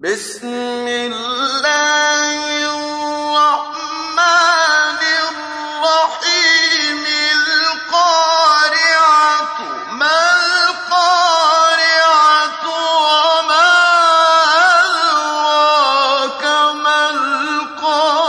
بسم الله الرحمن الرحيم. القارعة ما القارعة وما أدراك ما القارعة؟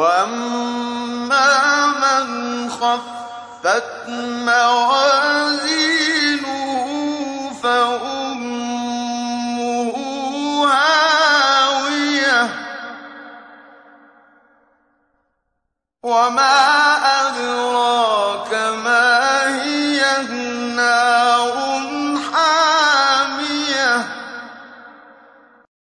وأما من خفت موازينه فأمه هاوية وما